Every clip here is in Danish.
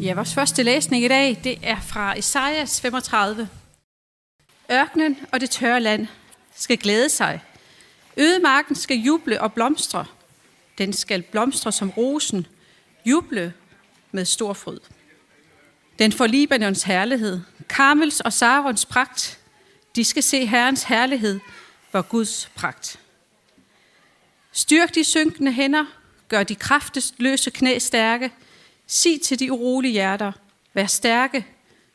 Ja, vores første læsning i dag, det er fra Esajas 35. Ørkenen og det tørre land skal glæde sig. Ødemarken skal juble og blomstre. Den skal blomstre som rosen, juble med stor fryd. Den får Libanons herlighed, Karmels og Sarons pragt. De skal se Herrens herlighed, hvor Guds pragt. Styrk de synkende hænder, gør de løse knæ stærke. Sig til de urolige hjerter, vær stærke,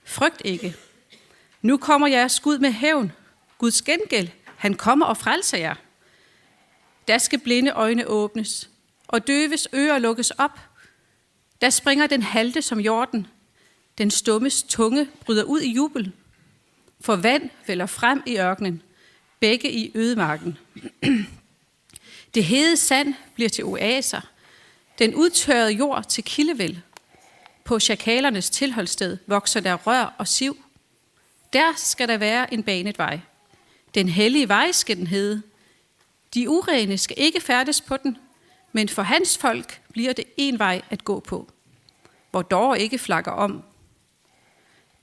frygt ikke. Nu kommer jeres Gud med hævn, Guds gengæld, han kommer og frelser jer. Der skal blinde øjne åbnes, og døves ører lukkes op. Der springer den halte som jorden, den stummes tunge bryder ud i jubel. For vand vælger frem i ørkenen, begge i ødemarken. Det hede sand bliver til oaser, den udtørrede jord til kildevæld. På chakalernes tilholdssted vokser der rør og siv. Der skal der være en banet vej. Den hellige vej skal den hedde. De urene skal ikke færdes på den, men for hans folk bliver det en vej at gå på, hvor dog ikke flakker om.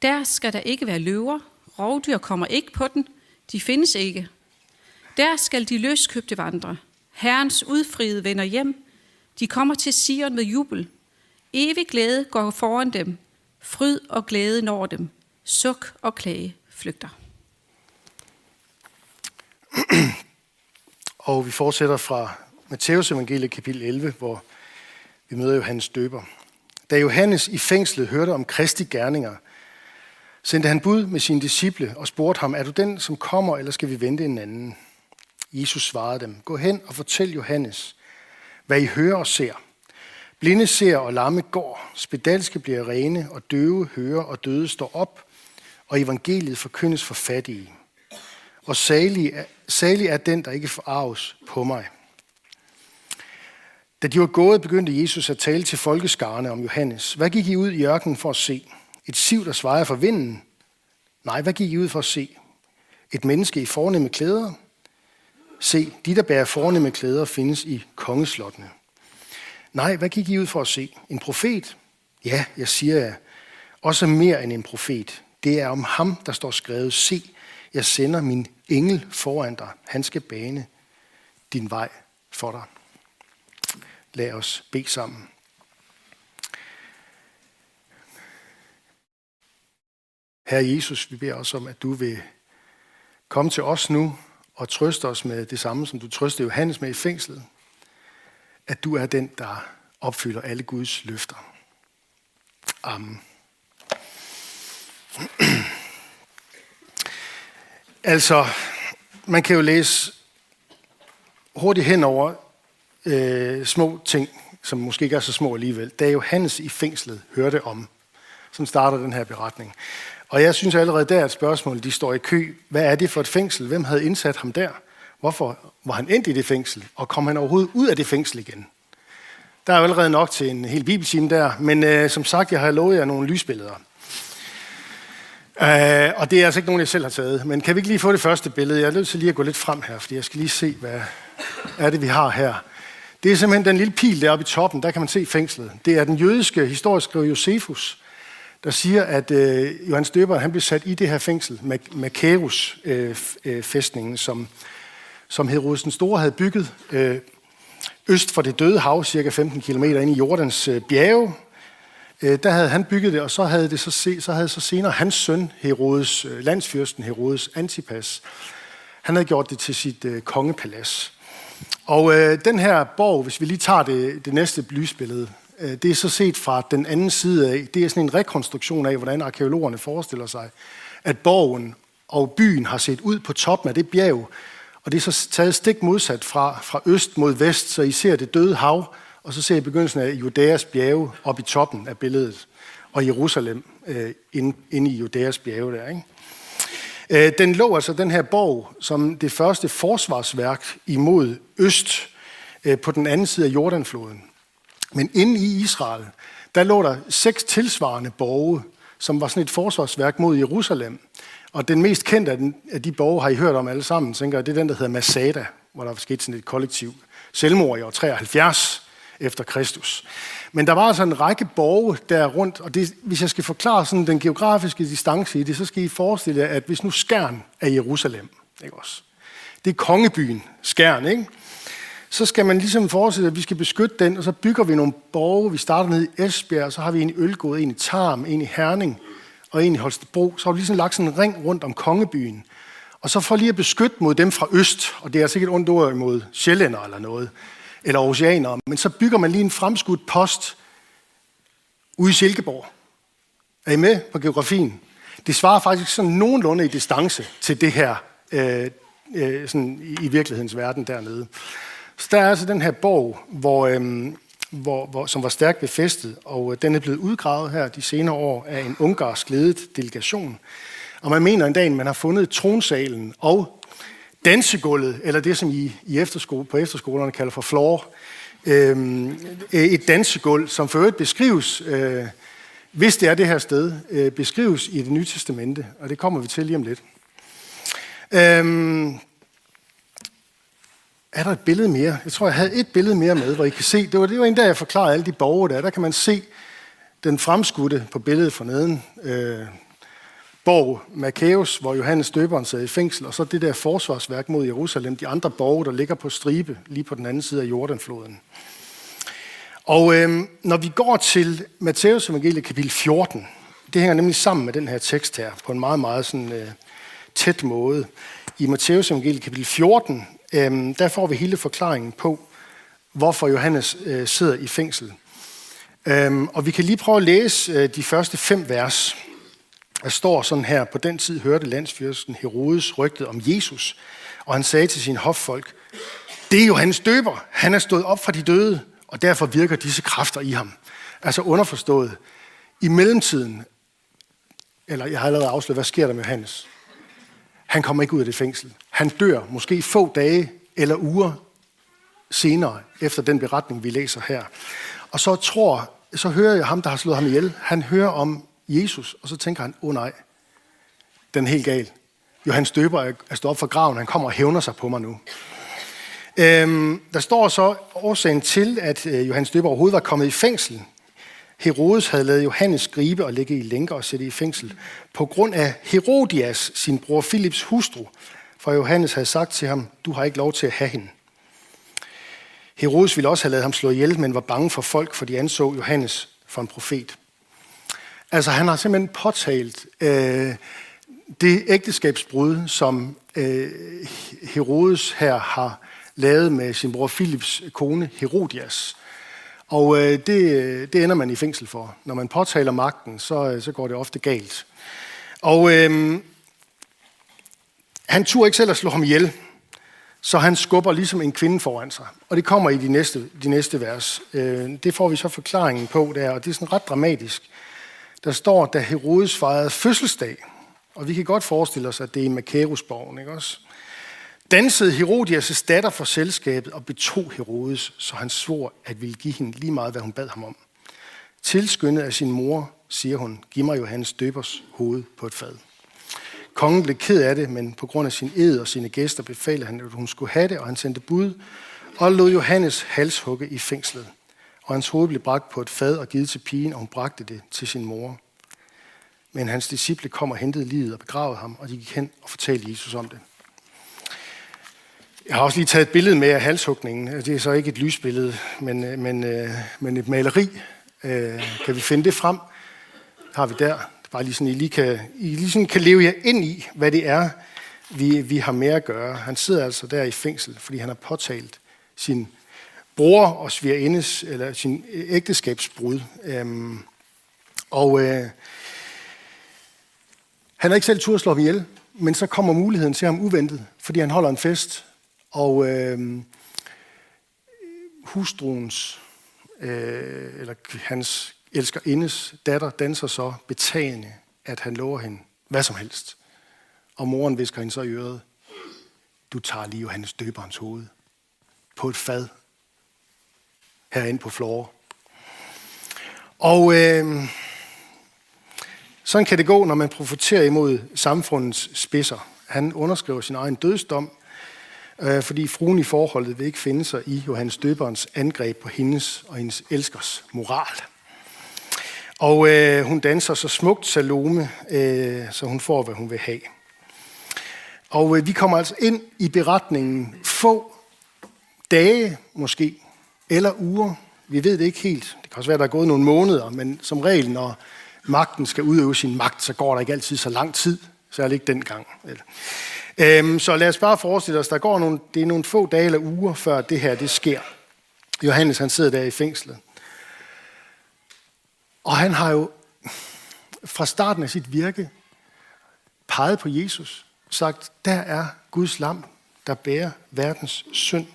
Der skal der ikke være løver, rovdyr kommer ikke på den, de findes ikke. Der skal de løskøbte vandre. Herrens udfriede vender hjem. De kommer til Sion med jubel. Evig glæde går foran dem. Fryd og glæde når dem. Suk og klage flygter. Og vi fortsætter fra Matteus evangelie kapitel 11, hvor vi møder Johannes døber. Da Johannes i fængslet hørte om Kristi gerninger, sendte han bud med sine disciple og spurgte ham, er du den, som kommer, eller skal vi vente en anden? Jesus svarede dem, gå hen og fortæl Johannes, hvad I hører og ser. Blinde ser og lamme går, spedalske bliver rene, og døve hører og døde står op, og evangeliet forkyndes for fattige. Og salig er, salig er den, der ikke forarves på mig. Da de var gået, begyndte Jesus at tale til folkeskarne om Johannes. Hvad gik I ud i ørkenen for at se? Et siv, der svejer for vinden? Nej, hvad gik I ud for at se? Et menneske i fornemme klæder? Se, de, der bærer fornemme klæder, findes i kongeslottene. Nej, hvad gik I ud for at se? En profet? Ja, jeg siger jer, også mere end en profet. Det er om ham, der står skrevet, se, jeg sender min engel foran dig. Han skal bane din vej for dig. Lad os bede sammen. Herre Jesus, vi beder os om, at du vil komme til os nu og trøste os med det samme, som du trøste Johannes med i fængslet. At du er den, der opfylder alle Guds løfter. Amen. altså, man kan jo læse hurtigt hen over øh, små ting, som måske ikke er så små alligevel. Da Johannes i fængslet hørte om, som starter den her beretning. Og jeg synes allerede der, at spørgsmålet de står i kø. Hvad er det for et fængsel? Hvem havde indsat ham der? Hvorfor var han endt i det fængsel? Og kom han overhovedet ud af det fængsel igen? Der er jo allerede nok til en hel bibeltime der, men øh, som sagt, jeg har lovet jer nogle lysbilleder. Øh, og det er altså ikke nogen, jeg selv har taget. Men kan vi ikke lige få det første billede? Jeg er nødt til lige at gå lidt frem her, fordi jeg skal lige se, hvad er det, vi har her. Det er simpelthen den lille pil deroppe i toppen, der kan man se fængslet. Det er den jødiske historieskriver Josefus, der siger, at øh, Johannes Døber han blev sat i det her fængsel, Makerus øh, øh, fæstningen, som, som Herodes den Store havde bygget øh, øst for det døde hav, cirka 15 km ind i Jordans øh, bjerge. Øh, der havde han bygget det, og så havde, det så, se, så havde så senere hans søn, Herodes, øh, landsfyrsten Herodes Antipas, han havde gjort det til sit øh, kongepalads. Og øh, den her borg, hvis vi lige tager det, det næste lysbillede, Øh, det er så set fra den anden side af. Det er sådan en rekonstruktion af, hvordan arkeologerne forestiller sig, at borgen og byen har set ud på toppen af det bjerg. Og det er så taget stik modsat fra, fra øst mod vest, så I ser det døde hav, og så ser I begyndelsen af Judæas bjerge op i toppen af billedet, og Jerusalem øh, inde, inde i Judæas bjerge der. Ikke? Øh, den lå altså, den her borg, som det første forsvarsværk imod øst øh, på den anden side af Jordanfloden. Men inde i Israel, der lå der seks tilsvarende borge, som var sådan et forsvarsværk mod Jerusalem. Og den mest kendte af, de borge har I hørt om alle sammen, tænker jeg, det er den, der hedder Masada, hvor der var sket sådan et kollektiv selvmord i år 73 efter Kristus. Men der var altså en række borge der rundt, og det, hvis jeg skal forklare sådan den geografiske distance i det, så skal I forestille jer, at hvis nu Skærn er Jerusalem, ikke også? Det er kongebyen, Skærn, ikke? Så skal man ligesom forestille, at vi skal beskytte den, og så bygger vi nogle borge. Vi starter ned i Esbjerg, og så har vi en i Ølgod, en i Tarm, en i Herning og en i Holstebro. Så har vi ligesom lagt sådan en ring rundt om kongebyen. Og så for lige at beskytte mod dem fra øst, og det er sikkert ondt ord imod sjællænder eller noget, eller oceaner, men så bygger man lige en fremskudt post ude i Silkeborg. Er I med på geografien? Det svarer faktisk sådan nogenlunde i distance til det her øh, øh, sådan i virkelighedens verden dernede. Så der er altså den her borg, hvor, øhm, hvor, hvor, som var stærkt befæstet, og øh, den er blevet udgravet her de senere år af en ungarsk ledet delegation. Og man mener en dag, at man har fundet tronsalen og dansegulvet, eller det, som I, i efterskole, på efterskolerne kalder for floor, øhm, øh, et dansegulv, som for øvrigt beskrives, øh, hvis det er det her sted, øh, beskrives i det nye testamente, og det kommer vi til lige om lidt. Øhm, er der et billede mere? Jeg tror, jeg havde et billede mere med, hvor I kan se, det var, det var en dag, jeg forklarede alle de borgere der, der kan man se den fremskudte på billedet for neden, øh, borg Maccaeus, hvor Johannes døberen sad i fængsel, og så det der forsvarsværk mod Jerusalem, de andre borge, der ligger på stribe lige på den anden side af Jordanfloden. Og øh, når vi går til Matteus evangelie kapitel 14, det hænger nemlig sammen med den her tekst her, på en meget, meget sådan, øh, tæt måde. I Matteus evangelie kapitel 14, øh, der får vi hele forklaringen på, hvorfor Johannes øh, sidder i fængsel. Øh, og vi kan lige prøve at læse øh, de første fem vers. Der står sådan her, på den tid hørte landsfyrsten Herodes rygtet om Jesus, og han sagde til sine hoffolk, det er jo hans døber, han er stået op fra de døde, og derfor virker disse kræfter i ham. Altså underforstået, i mellemtiden, eller jeg har allerede afsløret, hvad sker der med Johannes? Han kommer ikke ud af det fængsel. Han dør måske få dage eller uger senere, efter den beretning, vi læser her. Og så tror, så hører jeg ham, der har slået ham ihjel, han hører om Jesus, og så tænker han, åh oh, nej, den er helt gal. Johannes døber er stået op fra graven, han kommer og hævner sig på mig nu. Øhm, der står så årsagen til, at øh, Johannes døber overhovedet var kommet i fængsel. Herodes havde lavet Johannes gribe og lægge i lænker og sætte i fængsel på grund af Herodias, sin bror Philips hustru, for Johannes havde sagt til ham, du har ikke lov til at have hende. Herodes ville også have lavet ham slå ihjel, men var bange for folk, for de anså Johannes for en profet. Altså han har simpelthen påtalt øh, det ægteskabsbrud, som øh, Herodes her har lavet med sin bror Philips kone Herodias. Og øh, det, øh, det ender man i fængsel for. Når man påtaler magten, så, øh, så går det ofte galt. Og øh, han turde ikke selv at slå ham ihjel, så han skubber ligesom en kvinde foran sig. Og det kommer i de næste, de næste vers. Øh, det får vi så forklaringen på der, og det er sådan ret dramatisk. Der står, da Herodes fejrede fødselsdag, og vi kan godt forestille os, at det er i Makerusborgen, ikke også? Dansede Herodias' datter for selskabet og betog Herodes, så han svor at ville give hende lige meget, hvad hun bad ham om. Tilskyndet af sin mor, siger hun, giv mig Johannes døbers hoved på et fad. Kongen blev ked af det, men på grund af sin ed og sine gæster befalede han, at hun skulle have det, og han sendte bud og lod Johannes halshugge i fængslet. Og hans hoved blev bragt på et fad og givet til pigen, og hun bragte det til sin mor. Men hans disciple kom og hentede livet og begravede ham, og de gik hen og fortalte Jesus om det. Jeg har også lige taget et billede med af halshugningen. Det er så ikke et lysbillede, men, øh, men, øh, men et maleri. Øh, kan vi finde det frem? Har vi der. Det er Bare lige sådan, I lige kan, I lige sådan kan leve jer ind i, hvad det er, vi, vi har med at gøre. Han sidder altså der i fængsel, fordi han har påtalt sin bror og svigerindes, eller sin ægteskabsbrud. Øhm, og øh, han har ikke selv tur at slå ham ihjel, men så kommer muligheden til ham uventet, fordi han holder en fest, og øh, hustruens, øh, eller hans elskerindes datter, danser så betagende, at han lover hende hvad som helst. Og moren visker hende så i øret, du tager lige Johannes døberens hoved på et fad herinde på floor. Og øh, sådan kan det gå, når man profiterer imod samfundets spidser. Han underskriver sin egen dødsdom, øh, fordi fruen i forholdet vil ikke finde sig i Johannes Døberens angreb på hendes og hendes elskers moral. Og øh, hun danser så smukt Salome, øh, så hun får, hvad hun vil have. Og øh, vi kommer altså ind i beretningen få dage måske, eller uger. Vi ved det ikke helt. Det kan også være, der er gået nogle måneder, men som regel, når magten skal udøve sin magt, så går der ikke altid så lang tid. Særligt ikke dengang. Øhm, så lad os bare forestille os, der går nogle, det er nogle få dage eller uger, før det her det sker. Johannes han sidder der i fængslet. Og han har jo fra starten af sit virke peget på Jesus. Sagt, der er Guds lam, der bærer verdens synd.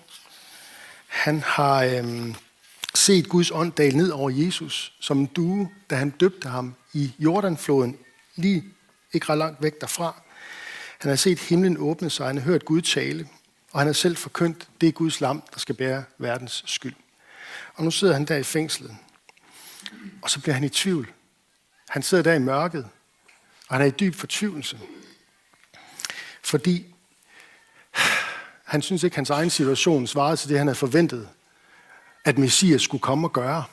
Han har øhm, set Guds ånd dale ned over Jesus som en due, da han døbte ham i Jordanfloden, lige ikke ret langt væk derfra. Han har set himlen åbne sig, han har hørt Gud tale, og han har selv forkyndt, det er Guds lam, der skal bære verdens skyld. Og nu sidder han der i fængslet, og så bliver han i tvivl. Han sidder der i mørket, og han er i dyb fortvivlelse. Fordi han synes ikke, at hans egen situation svarede til det, han havde forventet, at Messias skulle komme og gøre.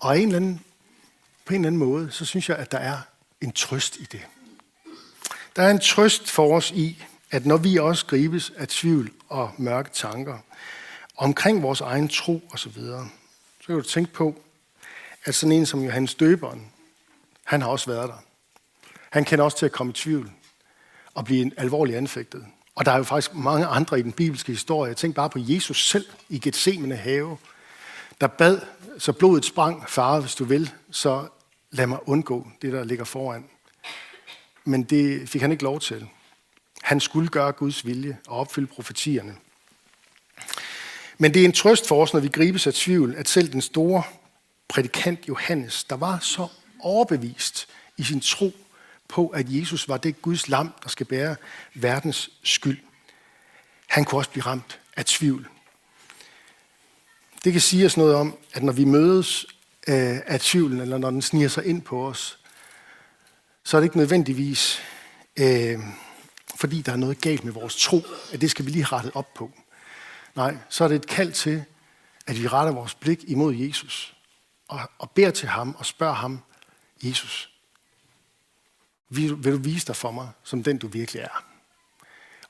Og en eller anden, på en eller anden måde, så synes jeg, at der er en trøst i det. Der er en trøst for os i, at når vi også gribes af tvivl og mørke tanker omkring vores egen tro osv., så, så kan du tænke på, at sådan en som Johannes Døberen, han har også været der. Han kender også til at komme i tvivl og blive alvorligt anfægtet. Og der er jo faktisk mange andre i den bibelske historie. Tænk bare på Jesus selv i Gethsemane have, der bad, så blodet sprang, far, hvis du vil, så lad mig undgå det, der ligger foran. Men det fik han ikke lov til. Han skulle gøre Guds vilje og opfylde profetierne. Men det er en trøst for os, når vi gribes af tvivl, at selv den store prædikant Johannes, der var så overbevist i sin tro på, at Jesus var det Guds lam, der skal bære verdens skyld. Han kunne også blive ramt af tvivl. Det kan sige os noget om, at når vi mødes øh, af tvivlen, eller når den sniger sig ind på os, så er det ikke nødvendigvis, øh, fordi der er noget galt med vores tro, at det skal vi lige have rettet op på. Nej, så er det et kald til, at vi retter vores blik imod Jesus, og, og beder til ham og spørger ham, Jesus, vil, vil du vise dig for mig, som den du virkelig er?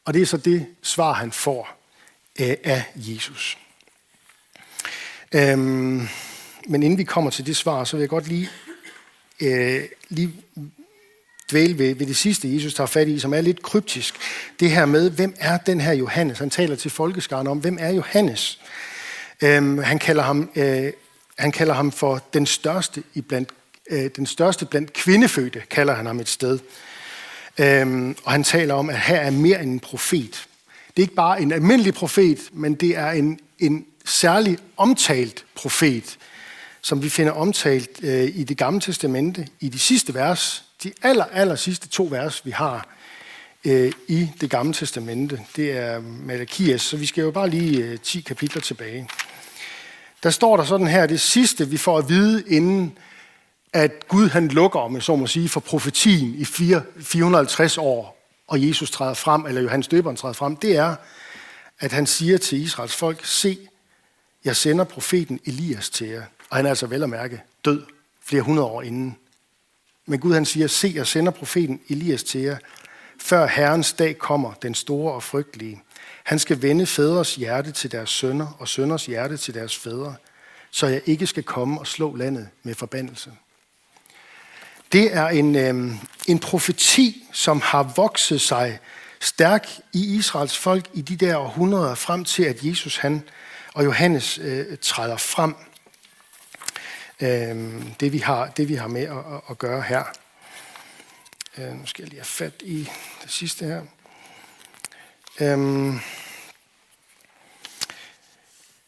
Og det er så det svar, han får øh, af Jesus. Øhm, men inden vi kommer til det svar, så vil jeg godt lige, øh, lige dvæle ved, ved det sidste, Jesus tager fat i, som er lidt kryptisk. Det her med, hvem er den her Johannes? Han taler til folkeskaren om, hvem er Johannes? Øhm, han, kalder ham, øh, han kalder ham for den største i blandt øh, den største blandt kvindefødte, kalder han ham et sted. Øhm, og han taler om, at her er mere end en profet. Det er ikke bare en almindelig profet, men det er en, en særlig omtalt profet, som vi finder omtalt øh, i det gamle testamente, i de sidste vers, de aller, aller sidste to vers, vi har øh, i det gamle testamente. Det er Malakias, så vi skal jo bare lige øh, 10 kapitler tilbage. Der står der sådan her, det sidste vi får at vide, inden at Gud han lukker, om jeg så må sige, for profetien i 4, 450 år, og Jesus træder frem, eller Johannes Døberen træder frem, det er, at han siger til Israels folk, se, jeg sender profeten Elias til jer. Og han er altså vel at mærke død flere hundrede år inden. Men Gud han siger, se, jeg sender profeten Elias til jer, før Herrens dag kommer, den store og frygtelige. Han skal vende fædres hjerte til deres sønner, og sønners hjerte til deres fædre, så jeg ikke skal komme og slå landet med forbandelse. Det er en, øh, en profeti, som har vokset sig stærk i Israels folk i de der århundreder frem til, at Jesus han og Johannes øh, træder frem. Øh, det, vi har, det vi har med at, at gøre her. Øh, nu skal jeg lige have fat i det sidste her. Øh,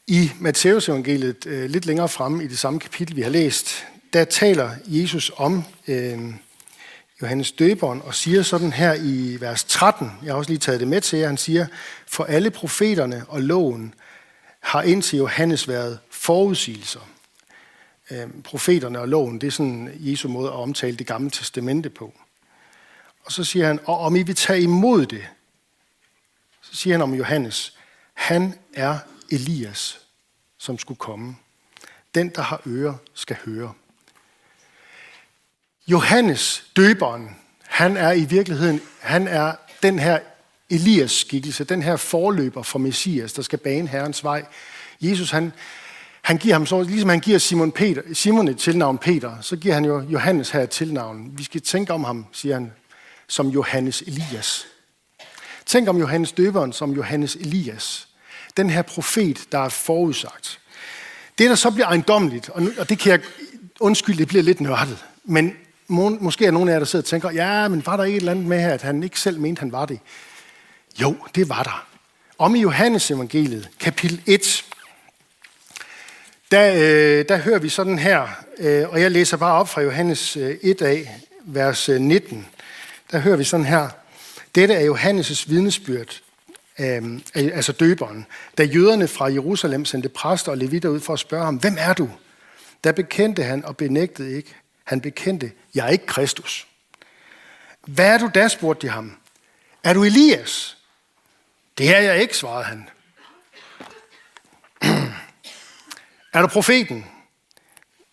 I Matteus evangeliet, øh, lidt længere fremme i det samme kapitel, vi har læst, der taler Jesus om øh, Johannes døberen og siger sådan her i vers 13, jeg har også lige taget det med til jer, han siger, for alle profeterne og loven har indtil Johannes været forudsigelser. Øh, profeterne og loven, det er sådan Jesu måde at omtale det gamle testamente på. Og så siger han, og om I vil tage imod det, så siger han om Johannes, han er Elias, som skulle komme. Den, der har ører, skal høre. Johannes, døberen, han er i virkeligheden, han er den her Elias skikkelse, den her forløber for Messias, der skal bane Herrens vej. Jesus, han, han giver ham så, ligesom han giver Simon, Peter, Simon et tilnavn Peter, så giver han jo Johannes her et tilnavn. Vi skal tænke om ham, siger han, som Johannes Elias. Tænk om Johannes døberen som Johannes Elias. Den her profet, der er forudsagt. Det, der så bliver ejendomligt, og, nu, og det kan jeg, undskyld, det bliver lidt nørdet, men må, måske er nogen af jer, der sidder og tænker, ja, men var der ikke et eller andet med her, at han ikke selv mente, han var det? Jo, det var der. Om i Johannes evangeliet, kapitel 1, der, øh, der hører vi sådan her, øh, og jeg læser bare op fra Johannes øh, 1 af, vers øh, 19. Der hører vi sådan her. Dette er Johannes' vidnesbyrd, øh, altså døberen, da jøderne fra Jerusalem sendte præster og levitter ud for at spørge ham, hvem er du? Der bekendte han og benægtede ikke. Han bekendte, jeg er ikke Kristus. Hvad er du da, spurgte de ham. Er du Elias? Det er jeg ikke, svarede han. Er du profeten?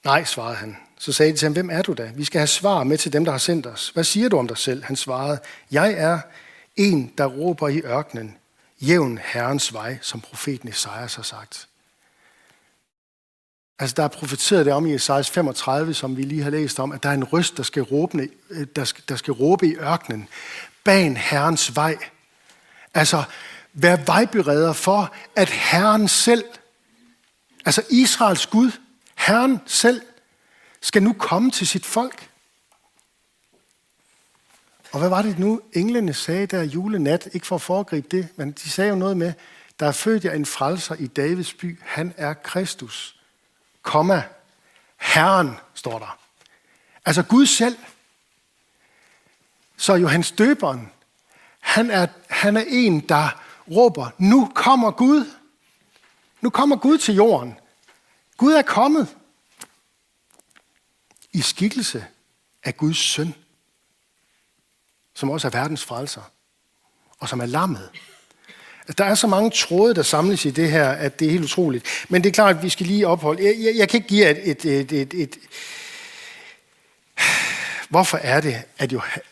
Nej, svarede han. Så sagde de til ham, hvem er du da? Vi skal have svar med til dem, der har sendt os. Hvad siger du om dig selv? Han svarede, jeg er en, der råber i ørkenen, jævn Herrens vej, som profeten Esajas har sagt. Altså, der er profeteret det om i Esajas 35, som vi lige har læst om, at der er en røst, der skal råbe, øh, der skal, der skal råbe i ørkenen. Ban Herrens vej. Altså, vær vejbereder for, at Herren selv, altså Israels Gud, Herren selv, skal nu komme til sit folk. Og hvad var det nu, englene sagde der julenat, ikke for at foregribe det, men de sagde jo noget med, der er født jer en frelser i Davids by, han er Kristus, komma, Herren, står der. Altså Gud selv. Så Johannes døberen, han er, han er en, der råber, nu kommer Gud. Nu kommer Gud til jorden. Gud er kommet i skikkelse af Guds søn, som også er verdens frelser, og som er lammet. Altså, der er så mange tråde, der samles i det her, at det er helt utroligt. Men det er klart, at vi skal lige opholde. Jeg, jeg, jeg kan ikke give et, et, et, et, et... Hvorfor er det,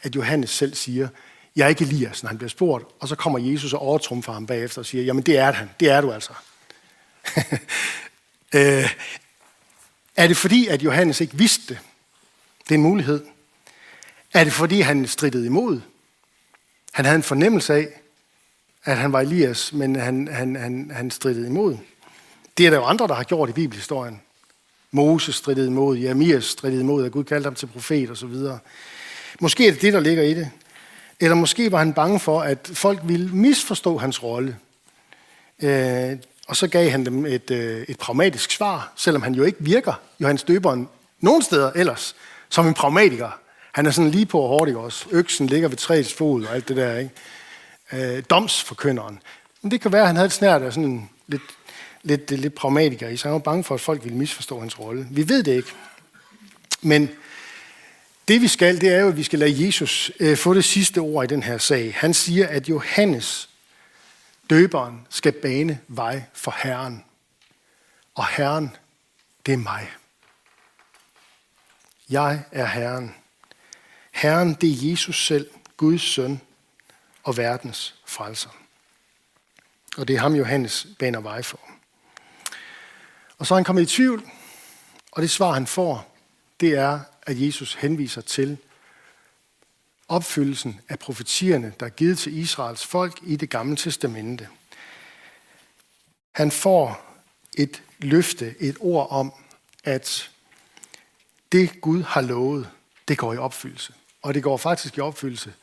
at Johannes selv siger, jeg er ikke Elias, når han bliver spurgt, og så kommer Jesus og overtrumfer ham bagefter og siger, jamen det er han, det er du altså. øh, er det fordi, at Johannes ikke vidste det? Det er en mulighed. Er det fordi, han strittede imod? Han havde en fornemmelse af, at han var Elias, men han, han, han, han strittede imod. Det er der jo andre, der har gjort i bibelhistorien. Moses strittede imod, Jeremias strittede imod, at Gud kaldte ham til profet osv. Måske er det det, der ligger i det. Eller måske var han bange for, at folk ville misforstå hans rolle. Øh, og så gav han dem et, øh, et pragmatisk svar, selvom han jo ikke virker, Johannes Døberen, nogen steder ellers, som en pragmatiker. Han er sådan lige på hårdt, ikke også? Øksen ligger ved træets fod og alt det der, ikke? Øh, domsforkynderen. Men det kan være, at han havde et snært af sådan en lidt, lidt, lidt pragmatiker i, så han var bange for, at folk ville misforstå hans rolle. Vi ved det ikke. Men det vi skal, det er jo, at vi skal lade Jesus øh, få det sidste ord i den her sag. Han siger, at Johannes, døberen, skal bane vej for Herren. Og Herren, det er mig. Jeg er Herren. Herren, det er Jesus selv, Guds søn og verdens frelser. Og det er ham, Johannes baner vej for. Og så er han kommet i tvivl, og det svar, han får, det er, at Jesus henviser til opfyldelsen af profetierne, der er givet til Israels folk i det gamle testamente. Han får et løfte, et ord om, at det Gud har lovet, det går i opfyldelse. Og det går faktisk i opfyldelse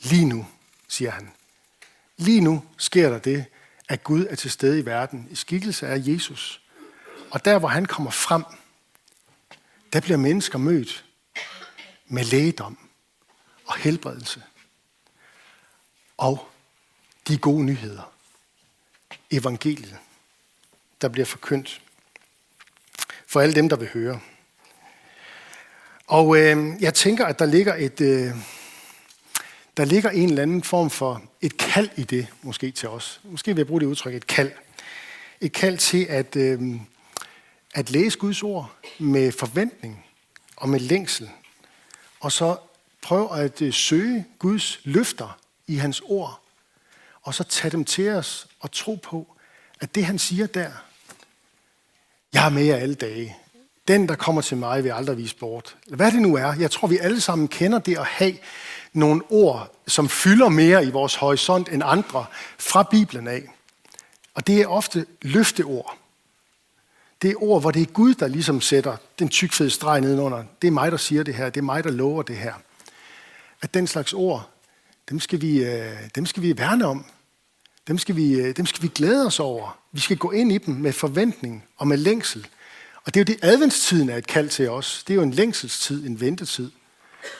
lige nu, siger han. Lige nu sker der det, at Gud er til stede i verden i skikkelse af Jesus. Og der, hvor han kommer frem, der bliver mennesker mødt med lægedom og helbredelse. Og de gode nyheder. Evangeliet, der bliver forkyndt for alle dem, der vil høre. Og øh, jeg tænker, at der ligger et... Øh, der ligger en eller anden form for et kald i det, måske til os. Måske vil jeg bruge det udtryk, et kald. Et kald til at, øh, at læse Guds ord med forventning og med længsel. Og så Prøv at øh, søge Guds løfter i hans ord. Og så tag dem til os og tro på, at det han siger der, jeg er med jer alle dage. Den, der kommer til mig, vil aldrig vise bort. Hvad det nu er, jeg tror, vi alle sammen kender det at have nogle ord, som fylder mere i vores horisont end andre fra Bibelen af. Og det er ofte løfteord. Det er ord, hvor det er Gud, der ligesom sætter den tykfede streg nedenunder. Det er mig, der siger det her. Det er mig, der lover det her. At den slags ord, dem skal vi, øh, dem skal vi værne om. Dem skal, vi, øh, dem skal vi glæde os over. Vi skal gå ind i dem med forventning og med længsel. Og det er jo det, adventstiden er et kald til os. Det er jo en længselstid, en ventetid,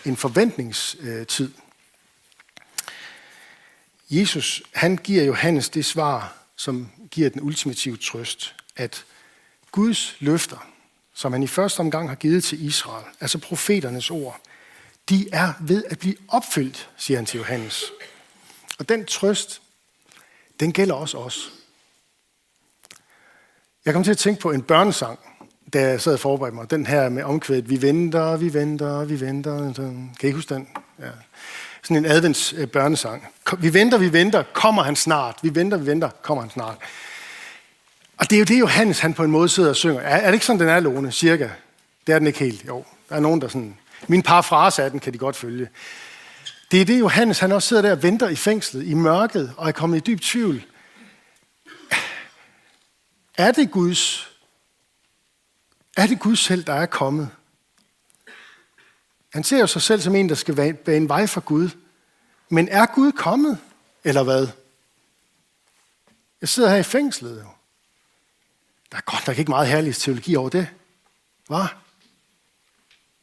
en forventningstid. Jesus, han giver Johannes det svar, som giver den ultimative trøst, at Guds løfter, som han i første omgang har givet til Israel, altså profeternes ord, de er ved at blive opfyldt, siger han til Johannes. Og den trøst, den gælder også os. Jeg kom til at tænke på en børnesang, da jeg sad og forberedte mig. Den her med omkvædet, vi venter, vi venter, vi venter. Kan I huske den? Ja. Sådan en advents øh, børnesang. Vi venter, vi venter, kommer han snart. Vi venter, vi venter, kommer han snart. Og det er jo det, Johannes han på en måde sidder og synger. Er, er det ikke sådan, den er, Lone? Cirka. Det er den ikke helt. Jo, der er nogen, der sådan... Min parafrase af den kan de godt følge. Det er det, Johannes han også sidder der og venter i fængslet, i mørket, og er kommet i dyb tvivl. Er det Guds? Er det Gud selv, der er kommet? Han ser jo sig selv som en, der skal bane vej for Gud. Men er Gud kommet, eller hvad? Jeg sidder her i fængslet jo. Der er godt nok ikke meget herlig teologi over det. Hvad?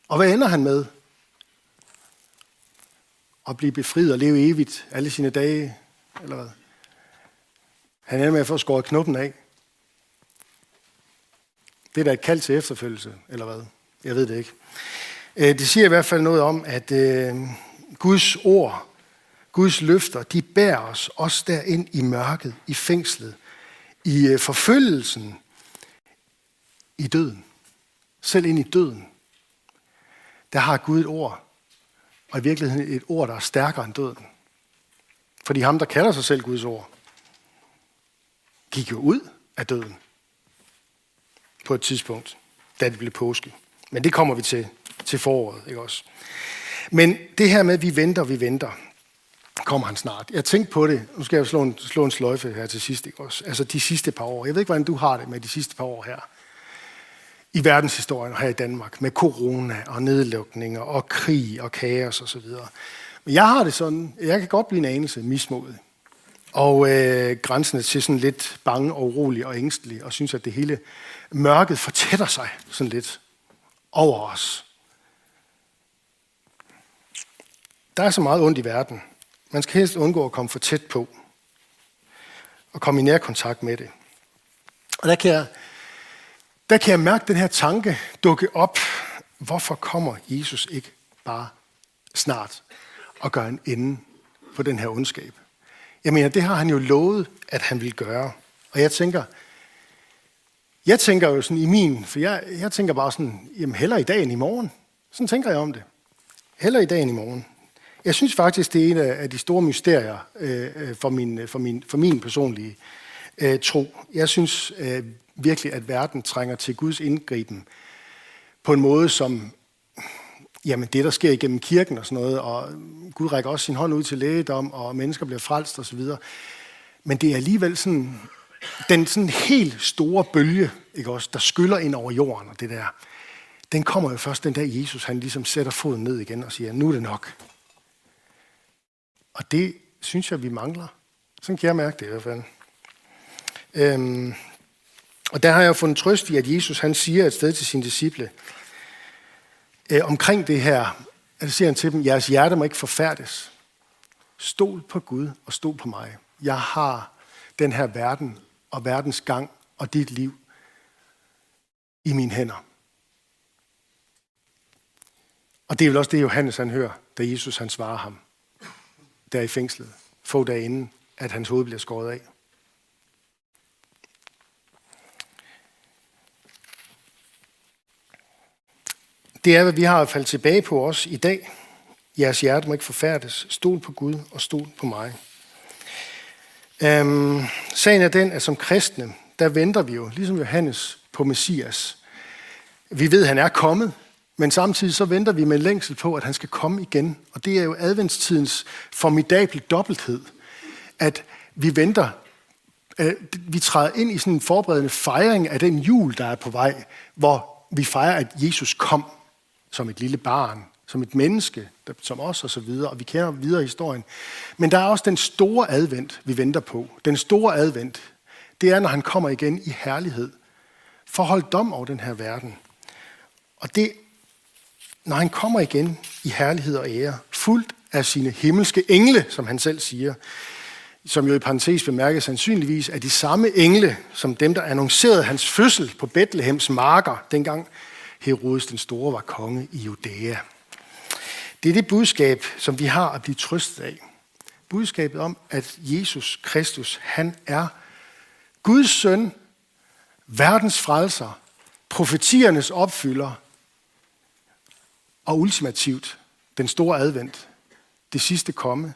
Og hvad ender han med? At blive befriet og leve evigt alle sine dage, eller hvad? Han ender med at få skåret knuppen af. Det er da et kald til efterfølgelse, eller hvad? Jeg ved det ikke. Øh, det siger i hvert fald noget om, at øh, Guds ord, Guds løfter, de bærer os også derind i mørket, i fængslet, i øh, forfølgelsen, i døden. Selv ind i døden. Der har Gud et ord, og i virkeligheden et ord, der er stærkere end døden. Fordi ham, der kalder sig selv Guds ord, gik jo ud af døden på et tidspunkt, da det blev påske. Men det kommer vi til til foråret, ikke også? Men det her med, at vi venter, vi venter, kommer han snart. Jeg tænkte på det. Nu skal jeg slå en, slå en sløjfe her til sidst, ikke også? Altså de sidste par år. Jeg ved ikke, hvordan du har det med de sidste par år her. I verdenshistorien her i Danmark. Med corona og nedlukninger og krig og kaos og så videre. Men jeg har det sådan, jeg kan godt blive en anelse mismodig. Og øh, grænsende til sådan lidt bange og urolig og ængstelig. Og synes, at det hele mørket fortætter sig sådan lidt over os. Der er så meget ondt i verden. Man skal helst undgå at komme for tæt på. Og komme i nær kontakt med det. Og der kan jeg, der kan jeg mærke den her tanke dukke op. Hvorfor kommer Jesus ikke bare snart og gør en ende på den her ondskab? Jeg mener, det har han jo lovet, at han vil gøre. Og jeg tænker, jeg tænker jo sådan i min, for jeg, jeg tænker bare sådan, jamen heller i dag end i morgen. Sådan tænker jeg om det. Heller i dag end i morgen. Jeg synes faktisk, det er en af de store mysterier øh, øh, for, min, for, min, for min personlige øh, Øh, tro. Jeg synes øh, virkelig, at verden trænger til Guds indgriben på en måde, som jamen, det, der sker igennem kirken og sådan noget, og Gud rækker også sin hånd ud til lægedom, og mennesker bliver frelst osv. Men det er alligevel sådan, den sådan helt store bølge, ikke også, der skyller ind over jorden, og det der, den kommer jo først den dag Jesus, han ligesom sætter foden ned igen og siger, nu er det nok. Og det synes jeg, vi mangler. Sådan kan jeg mærke det i hvert fald. Øhm, og der har jeg fundet trøst i, at Jesus han siger et sted til sine disciple, øh, omkring det her, at siger han til dem, jeres hjerte må ikke forfærdes. Stol på Gud og stol på mig. Jeg har den her verden og verdens gang og dit liv i mine hænder. Og det er vel også det, Johannes han hører, da Jesus han svarer ham. der i fængslet, få dage inden, at hans hoved bliver skåret af. Det er, hvad vi har at falde tilbage på os i dag. Jeres hjerte må ikke forfærdes. Stol på Gud og stol på mig. Øhm, sagen er den, at som kristne, der venter vi jo, ligesom Johannes, på Messias. Vi ved, at han er kommet, men samtidig så venter vi med længsel på, at han skal komme igen. Og det er jo adventstidens formidable dobbelthed, at vi venter, øh, vi træder ind i sådan en forberedende fejring af den jul, der er på vej, hvor vi fejrer, at Jesus kom som et lille barn, som et menneske, som os og så videre, og vi kender videre historien. Men der er også den store advent, vi venter på. Den store advent, det er, når han kommer igen i herlighed, for at holde dom over den her verden. Og det, når han kommer igen i herlighed og ære, fuldt af sine himmelske engle, som han selv siger, som jo i parentes bemærket sandsynligvis er de samme engle, som dem, der annoncerede hans fødsel på Bethlehems marker, dengang Herodes den Store var konge i Judæa. Det er det budskab, som vi har at blive trøstet af. Budskabet om, at Jesus Kristus, han er Guds søn, verdens frelser, profetiernes opfylder, og ultimativt den store advent, det sidste komme.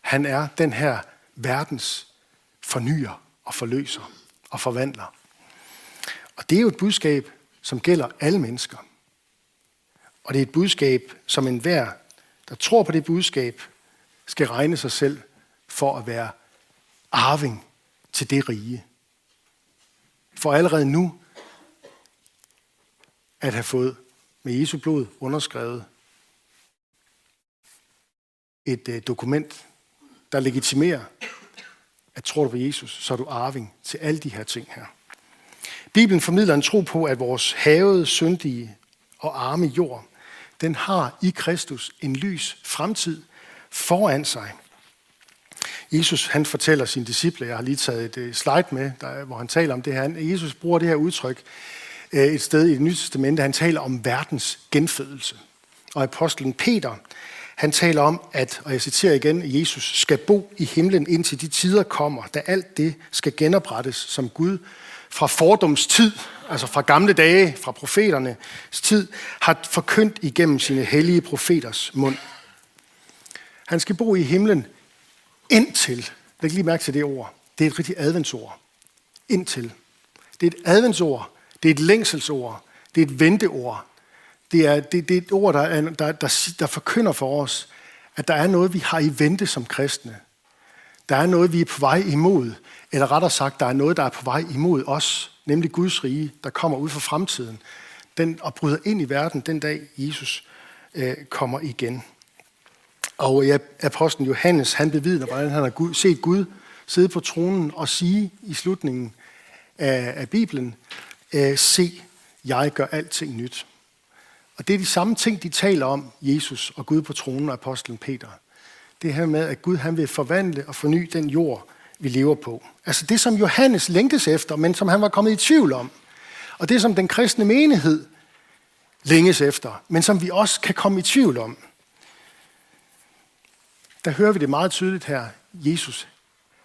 Han er den her verdens fornyer og forløser og forvandler. Og det er jo et budskab, som gælder alle mennesker. Og det er et budskab, som enhver, der tror på det budskab, skal regne sig selv for at være arving til det rige. For allerede nu at have fået med Jesu blod underskrevet et øh, dokument, der legitimerer, at tror du på Jesus, så er du arving til alle de her ting her. Bibelen formidler en tro på, at vores havede, syndige og arme jord, den har i Kristus en lys fremtid foran sig. Jesus han fortæller sine disciple, jeg har lige taget et øh, slide med, der, hvor han taler om det her. Jesus bruger det her udtryk øh, et sted i det nye testamente. Han taler om verdens genfødelse. Og apostlen Peter, han taler om, at, og jeg citerer igen, Jesus skal bo i himlen indtil de tider kommer, da alt det skal genoprettes, som Gud fra fordoms tid, altså fra gamle dage, fra profeternes tid, har forkyndt igennem sine hellige profeters mund. Han skal bo i himlen indtil. Læg lige mærke til det ord. Det er et rigtigt adventsord. Indtil. Det er et adventsord. Det er et længselsord. Det er et venteord. Det er, det, det er et ord, der, er, der, der, der forkynder for os, at der er noget, vi har i vente som kristne. Der er noget, vi er på vej imod. Eller rettere sagt, der er noget, der er på vej imod os, nemlig Guds rige, der kommer ud fra fremtiden. Den og bryder ind i verden den dag, Jesus øh, kommer igen. Og øh, ja, apostlen Johannes, han bevidner, hvordan han har Gud, set Gud sidde på tronen og sige i slutningen af, af Bibelen, øh, se, jeg gør alting nyt. Og det er de samme ting, de taler om, Jesus og Gud på tronen og apostlen Peter. Det her med, at Gud han vil forvandle og forny den jord, vi lever på. Altså det, som Johannes længtes efter, men som han var kommet i tvivl om. Og det, som den kristne menighed længes efter, men som vi også kan komme i tvivl om. Der hører vi det meget tydeligt her. Jesus,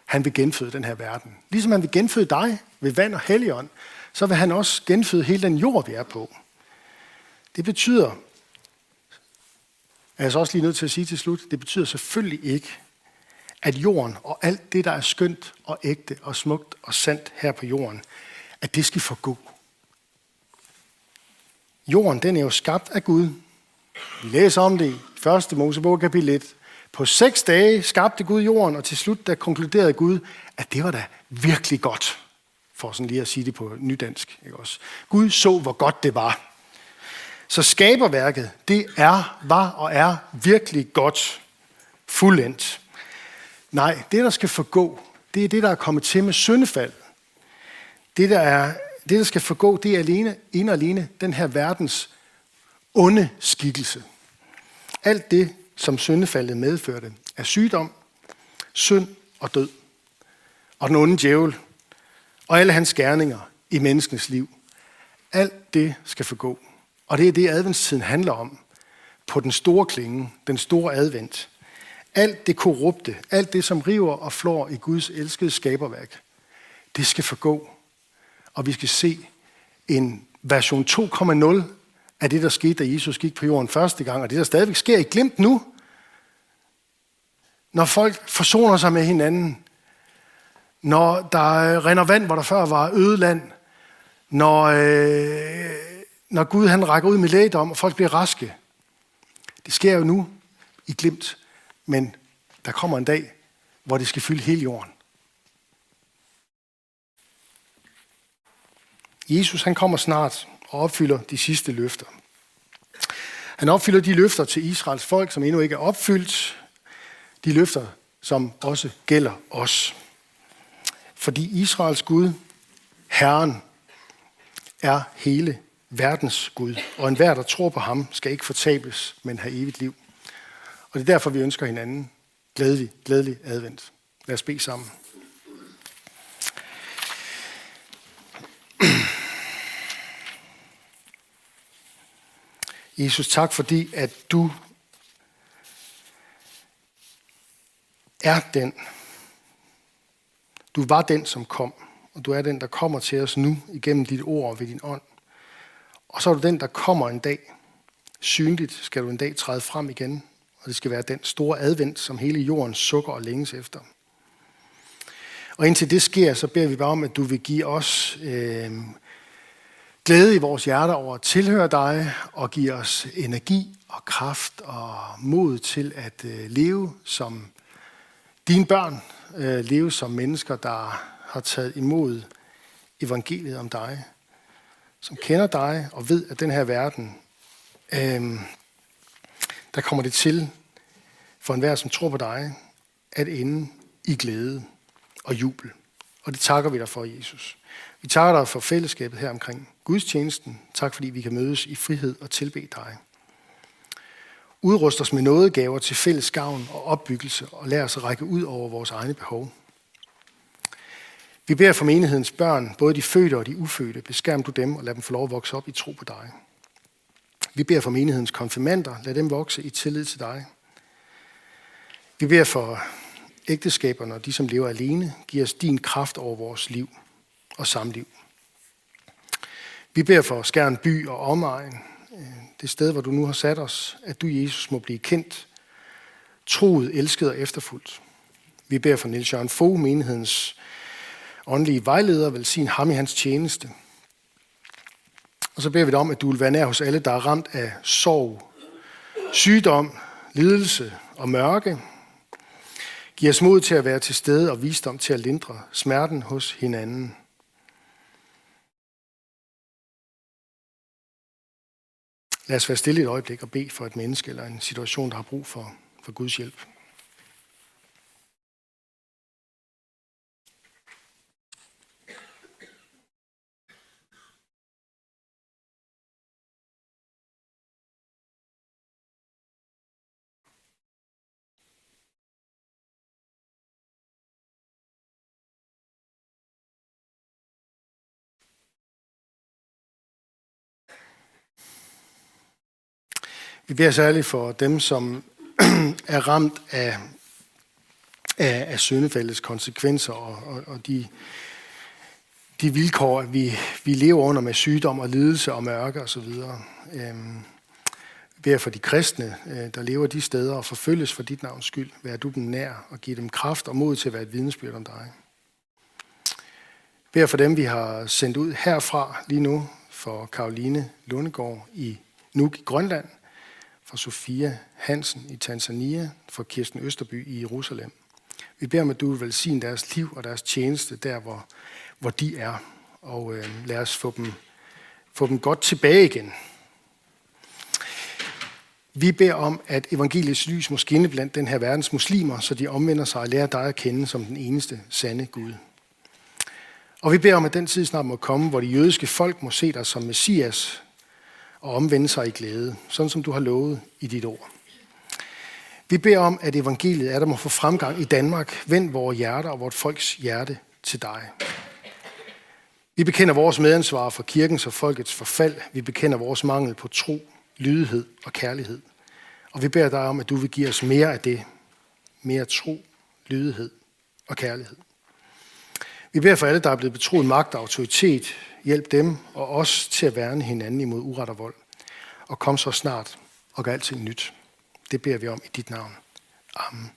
han vil genføde den her verden. Ligesom han vil genføde dig ved vand og helligånd, så vil han også genføde hele den jord, vi er på. Det betyder, er jeg så også lige nødt til at sige til slut, det betyder selvfølgelig ikke, at jorden og alt det, der er skønt og ægte og smukt og sandt her på jorden, at det skal forgå. Jorden, den er jo skabt af Gud. Vi læser om det i 1. Mosebog kapitel 1. På seks dage skabte Gud jorden, og til slut der konkluderede Gud, at det var da virkelig godt. For sådan lige at sige det på nydansk. Ikke også? Gud så, hvor godt det var. Så skaberværket, det er, var og er virkelig godt fuldendt. Nej, det der skal forgå, det er det, der er kommet til med syndefald. Det, der, er, det, der skal forgå, det er alene, en og alene den her verdens onde skikkelse. Alt det, som syndefaldet medførte, er sygdom, synd og død. Og den onde djævel, og alle hans gerninger i menneskens liv. Alt det skal forgå. Og det er det, adventstiden handler om. På den store klinge, den store advent alt det korrupte, alt det, som river og flår i Guds elskede skaberværk, det skal forgå. Og vi skal se en version 2.0 af det, der skete, da Jesus gik på jorden første gang, og det, der stadigvæk sker i glimt nu, når folk forsoner sig med hinanden, når der øh, render vand, hvor der før var øde land, når, øh, når Gud han rækker ud med lægedom, og folk bliver raske. Det sker jo nu i glimt, men der kommer en dag, hvor det skal fylde hele jorden. Jesus han kommer snart og opfylder de sidste løfter. Han opfylder de løfter til Israels folk, som endnu ikke er opfyldt. De løfter, som også gælder os. Fordi Israels Gud, Herren, er hele verdens Gud. Og enhver, der tror på ham, skal ikke fortabes, men have evigt liv. Og det er derfor, vi ønsker hinanden glædelig, glædelig advent. Lad os bede sammen. Jesus, tak fordi, at du er den. Du var den, som kom, og du er den, der kommer til os nu igennem dit ord og ved din ånd. Og så er du den, der kommer en dag. Synligt skal du en dag træde frem igen, og det skal være den store advent, som hele jorden sukker og længes efter. Og indtil det sker, så beder vi bare om, at du vil give os øh, glæde i vores hjerter over at tilhøre dig, og give os energi og kraft og mod til at øh, leve som dine børn, øh, leve som mennesker, der har taget imod evangeliet om dig, som kender dig og ved, at den her verden, øh, der kommer det til for enhver, som tror på dig, at ende i glæde og jubel. Og det takker vi dig for, Jesus. Vi takker dig for fællesskabet her omkring gudstjenesten. Tak fordi vi kan mødes i frihed og tilbe dig. Udrust os med nådegaver til fælles gavn og opbyggelse, og lad os række ud over vores egne behov. Vi beder for menighedens børn, både de fødte og de ufødte, beskærm du dem og lad dem få lov at vokse op i tro på dig. Vi beder for menighedens konfirmander, lad dem vokse i tillid til dig. Vi beder for ægteskaberne og de, som lever alene, giv os din kraft over vores liv og samliv. Vi beder for Skjern by og omegn, øh, det sted, hvor du nu har sat os, at du, Jesus, må blive kendt, troet, elsket og efterfuldt. Vi beder for Niels Jørgen Fogh, menighedens åndelige vejleder, velsign ham i hans tjeneste. Og så beder vi dig om, at du vil være nær hos alle, der er ramt af sorg, sygdom, lidelse og mørke. Giv os mod til at være til stede og visdom til at lindre smerten hos hinanden. Lad os være stille et øjeblik og bede for et menneske eller en situation, der har brug for, for Guds hjælp. Vi beder særligt for dem, som er ramt af, af, af syndefaldets konsekvenser og, og, og de, de vilkår, vi, vi lever under med sygdom og lidelse og mørke osv. Øhm, vi beder for de kristne, øh, der lever de steder og forfølges for dit navns skyld. Vær du dem nær og giv dem kraft og mod til at være et vidnesbyrd om dig. Vær beder for dem, vi har sendt ud herfra lige nu, for Karoline Lundegård i Nuuk i Grønland – fra Sofia Hansen i Tanzania, for Kirsten Østerby i Jerusalem. Vi beder om, at du vil velsigne deres liv og deres tjeneste der, hvor, hvor de er. Og øh, lad os få dem, få dem godt tilbage igen. Vi beder om, at evangeliets lys må skinne blandt den her verdens muslimer, så de omvender sig og lærer dig at kende som den eneste sande Gud. Og vi beder om, at den tid snart må komme, hvor de jødiske folk må se dig som Messias, og omvende sig i glæde, sådan som du har lovet i dit ord. Vi beder om, at evangeliet er der må få fremgang i Danmark. Vend vores hjerter og vort folks hjerte til dig. Vi bekender vores medansvar for kirkens og folkets forfald. Vi bekender vores mangel på tro, lydighed og kærlighed. Og vi beder dig om, at du vil give os mere af det. mere tro, lydighed og kærlighed. Vi beder for alle, der er blevet betroet magt og autoritet. Hjælp dem og os til at værne hinanden imod uret og vold. Og kom så snart og gør alting nyt. Det beder vi om i dit navn. Amen.